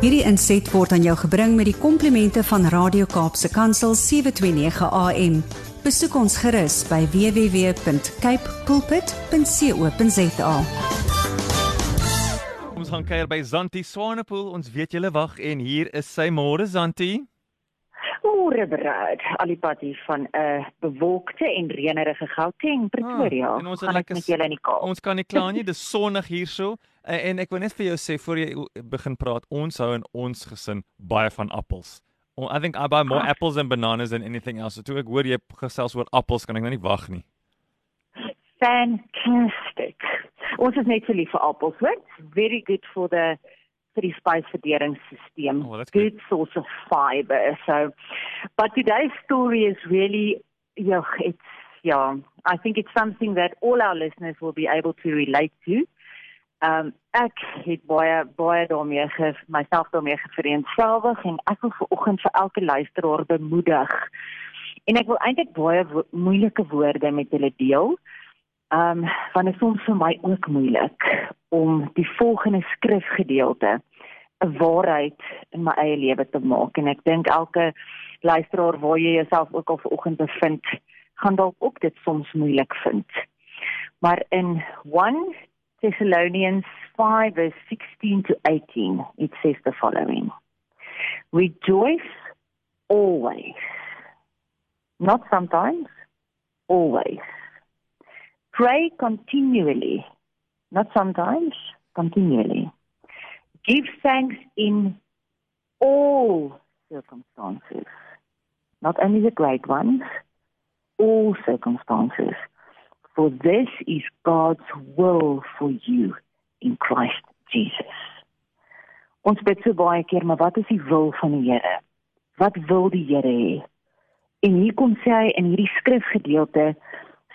Hierdie inset word aan jou gebring met die komplimente van Radio Kaapse Kansel 729 AM. Besoek ons gerus by www.cape pulpit.co.za. Ons gaan kuier by Zanti Swanepoel. Ons weet julle wag en hier is sy môre Zanti. Môre braad, alipad hier van 'n uh, bewolkte en reënerige Gauteng, Pretoria. Ah, en ons ek lekker met julle in die Kaap. Ons kan nie kla nie, dis sonnig hierso. En, en ek wil net vir jou sê voor jy begin praat, ons hou in ons gesin baie van appels. I think I buy more Ah. apples and bananas than anything else. So toe ek hoor jy gesels oor appels, kan ek nou nie wag nie. Fantastic. Ons is net so lief vir appels, hoor. Very good for the vir die spysverteringsstelsel. Oh, that's good source of fiber. So but today's story is really yeah, it's yeah, I think it's something that all our listeners will be able to relate to. Um ek het baie baie daarmee ge myself daarmee gevereenselwig en ek wil vanoggend vir elke luisteraar bemoedig. En ek wil eintlik baie wo moeilike woorde met julle deel. Um want dit is soms vir my ook moeilik om die volgende skrifgedeelte 'n waarheid in my eie lewe te maak en ek dink elke luisteraar waar jy jouself ook al vanoggend bevind, gaan dalk ook dit soms moeilik vind. Maar in 1 Thessalonians 5 verse 16 to 18 it says the following. Rejoice always. Not sometimes always. Pray continually, not sometimes, continually. Give thanks in all circumstances, not only the great ones, all circumstances. For this is God's will for you in Christ Jesus. Ons bid so baie keer, maar wat is die wil van die Here? Wat wil die Here hê? En hier kom sê hy in hierdie skrifgedeelte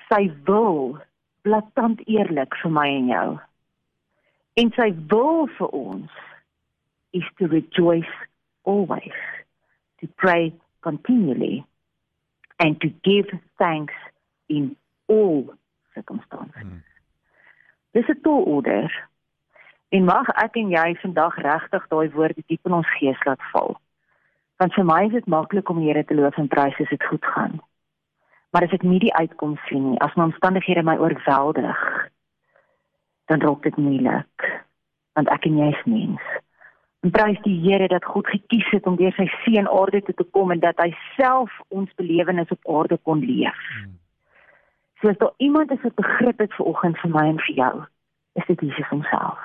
sy wil blaatant eerlik vir my en jou. En sy wil vir ons is to rejoice always, to pray continually and to give thanks in all circumstances. Hmm. Dis 'n tolorder. En mag ek en jy vandag regtig daai woorde diep in ons gees laat val. Want vir my is dit maklik om die Here te loof en prys as dit goed gaan. Maar as ek nie die uitkoms sien nie, as my omstandighede my oorweldig, dan raak dit moeilik. Want ek en jy is mens. En prys die Here dat God gekies het om deur sy seun aarde toe te kom en dat hy self ons belewenis op aarde kon leef. Hmm. So as daar iemand is wat begrip het vir oggend vir my en vir jou, is dit Jesus homself.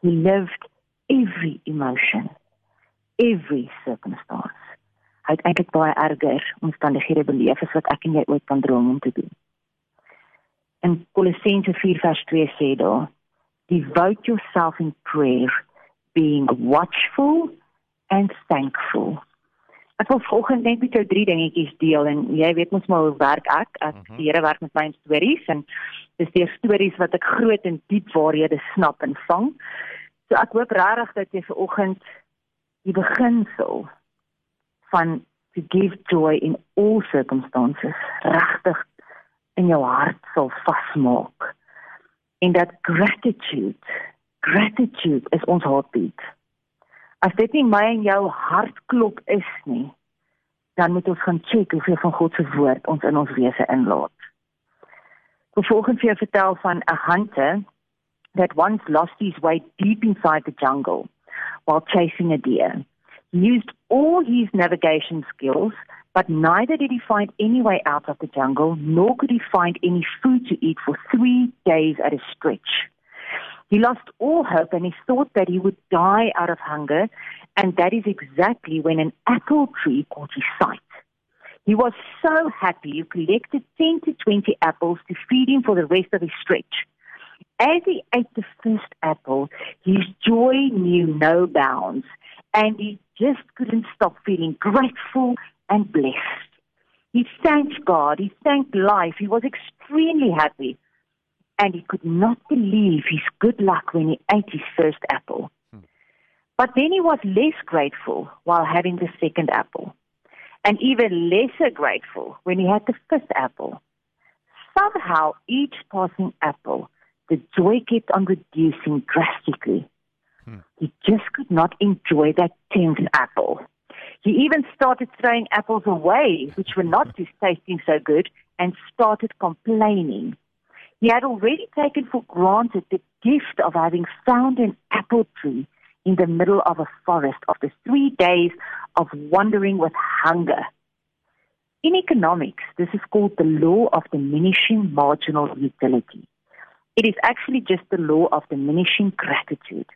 He lived every emotion, every circumstance. Hy het eintlik baie erger omstandighede beleef as wat ek en jy ooit kan droom om te doen. In Kolossense 4 vers 2 sê daar: Devote yourself in prayer, being watchful and thankful. Ek wil vanoggend net met jou drie dingetjies deel en jy weet mos maar hoe werk ek. Ek Mhm. die Here werk met my stories en dis deur stories wat ek groot en diep waarhede snap en vang. So ek hoop regtig dat jy vanoggend die beginsel van to give joy in all circumstances regtig in jou hart sal vasmaak. En dat gratitude, gratitude is ons heartbeat. As dit nie my en jou hartklop is nie, dan moet ons gaan check hoeveel van God se woord ons in ons wese inlaat. Ek volgens vir jou vertel van 'n hunter that once lost his way deep inside the jungle while chasing a deer. He used all his navigation skills, but neither did he find any way out of the jungle, nor could he find any food to eat for three days at a stretch. He lost all hope and he thought that he would die out of hunger, and that is exactly when an apple tree caught his sight. He was so happy he collected 10 to 20 apples to feed him for the rest of his stretch. As he ate the first apple, his joy knew no bounds, and he just couldn't stop feeling grateful and blessed. He thanked God, he thanked life, he was extremely happy, and he could not believe his good luck when he ate his first apple. But then he was less grateful while having the second apple, and even lesser grateful when he had the fifth apple. Somehow, each passing apple, the joy kept on reducing drastically Hmm. He just could not enjoy that 10th apple. He even started throwing apples away, which were not tasting so good, and started complaining. He had already taken for granted the gift of having found an apple tree in the middle of a forest after three days of wandering with hunger. In economics, this is called the law of diminishing marginal utility. It is actually just the law of diminishing gratitude.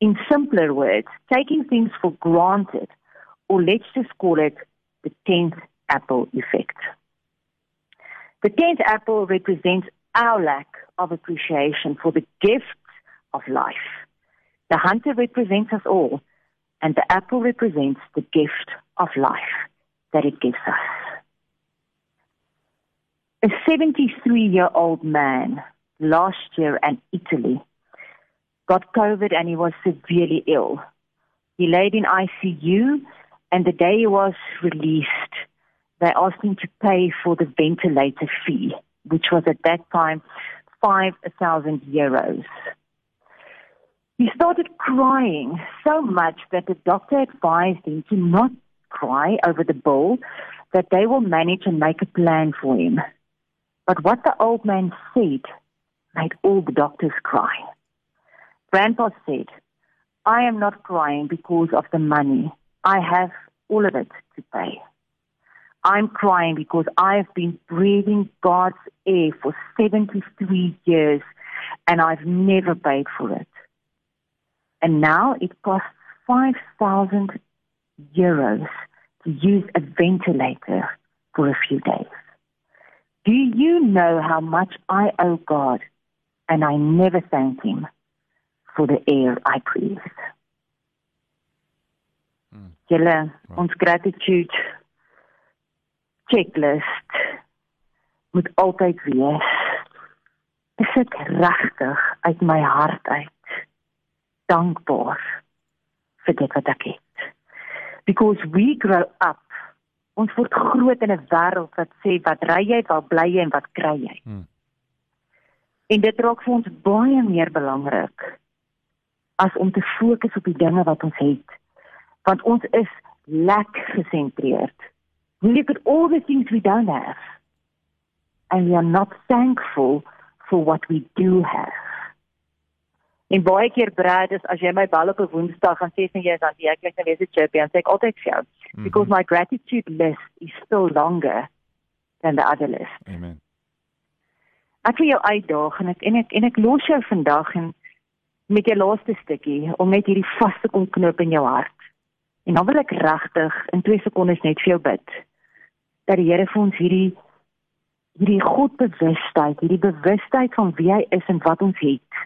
In simpler words, taking things for granted, or let's just call it the 10th apple effect. The 10th apple represents our lack of appreciation for the gifts of life. The hunter represents us all, and the apple represents the gift of life that it gives us. A 73 year old man last year in Italy got COVID and he was severely ill. He laid in ICU, and the day he was released, they asked him to pay for the ventilator fee, which was at that time 5,000 euros. He started crying so much that the doctor advised him to not cry over the bill, that they will manage and make a plan for him. But what the old man said made all the doctors cry. Grandpa said, I am not crying because of the money. I have all of it to pay. I'm crying because I've been breathing God's air for 73 years and I've never paid for it. And now it costs 5,000 euros to use a ventilator for a few days. Do you know how much I owe God and I never thank Him for the air I breathe? Hmm. Julle, ons gratitude checklist moet altyd wees. Is dit regtig uit my hart uit dankbaar vir dit wat ek het. Because we grow up ons word groot in 'n wêreld wat sê wat ry jy, wat bly jy en wat kry jy. Hmm. En dit raak vir ons baie meer belangrik as om te fokus op die dinge wat ons het. Want ons is lek gesentreerd. We look at all the things we don't have. And we are not thankful for what we do have. En baie keer Brad is as jy my bel op 'n Woensdag gaan sê vir jy is dan jy kyk net weer se chirpy en sê ek altyd vir jou mm -hmm. because my gratitude list is still longer than the other list. Amen. Ek wil jou uitdaag en ek en ek en ek los jou vandag en met jou laaste stukkie om net hierdie vas te kom knoop in jou hart. En dan wil ek regtig in 2 sekondes net vir jou bid dat die Here vir ons hierdie hierdie godbewustheid, hierdie bewustheid van wie hy is en wat ons het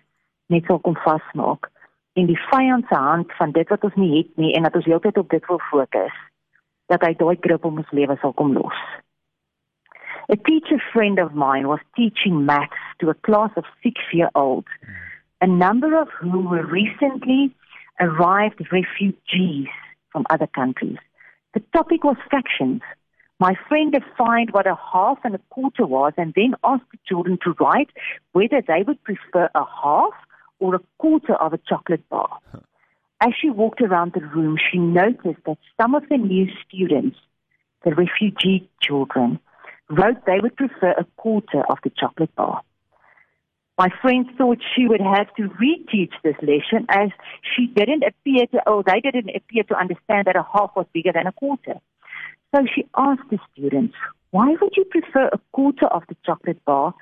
net sal kom vasmaak en die vyand se hand van dit wat ons nie het nie en dat ons heeltyd op dit wil fokus dat hy daai grip om ons lewe sal kom los. A teacher friend of mine was teaching maths to a class of 6-year-olds, a number of whom were recently arrived refugees from other countries. The topic was fractions. My friend defined what a half and a quarter was and then asked the children to write whether they would prefer a half or a quarter of a chocolate bar. As she walked around the room, she noticed that some of the new students, the refugee children, wrote they would prefer a quarter of the chocolate bar. My friend thought she would have to reteach this lesson as she didn't appear to, oh, they didn't appear to understand that a half was bigger than a quarter. So she asked the students, why would you prefer a quarter of the chocolate bar?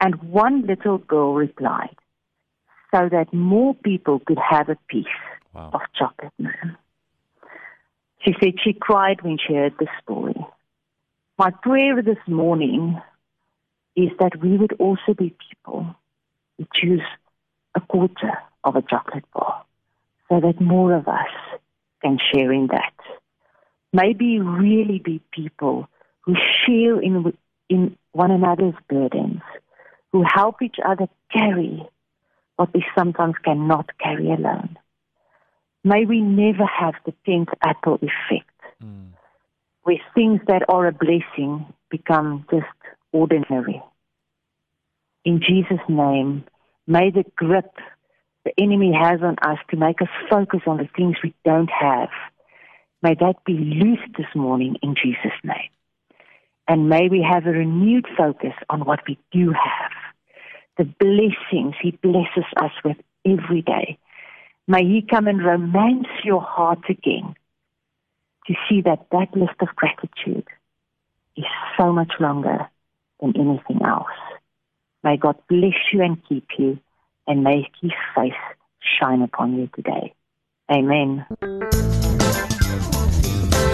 And one little girl replied, so that more people could have a piece wow. of chocolate man. She said she cried when she heard the story. My prayer this morning is that we would also be people who choose a quarter of a chocolate bar so that more of us can share in that. Maybe really be people who share in, in one another's burdens, who help each other carry what we sometimes cannot carry alone. May we never have the 10th apple effect, mm. where things that are a blessing become just ordinary. In Jesus' name, may the grip the enemy has on us to make us focus on the things we don't have. May that be loosed this morning in Jesus' name. And may we have a renewed focus on what we do have. The blessings He blesses us with every day. May He come and romance your heart again to see that that list of gratitude is so much longer than anything else. May God bless you and keep you, and may His face shine upon you today. Amen.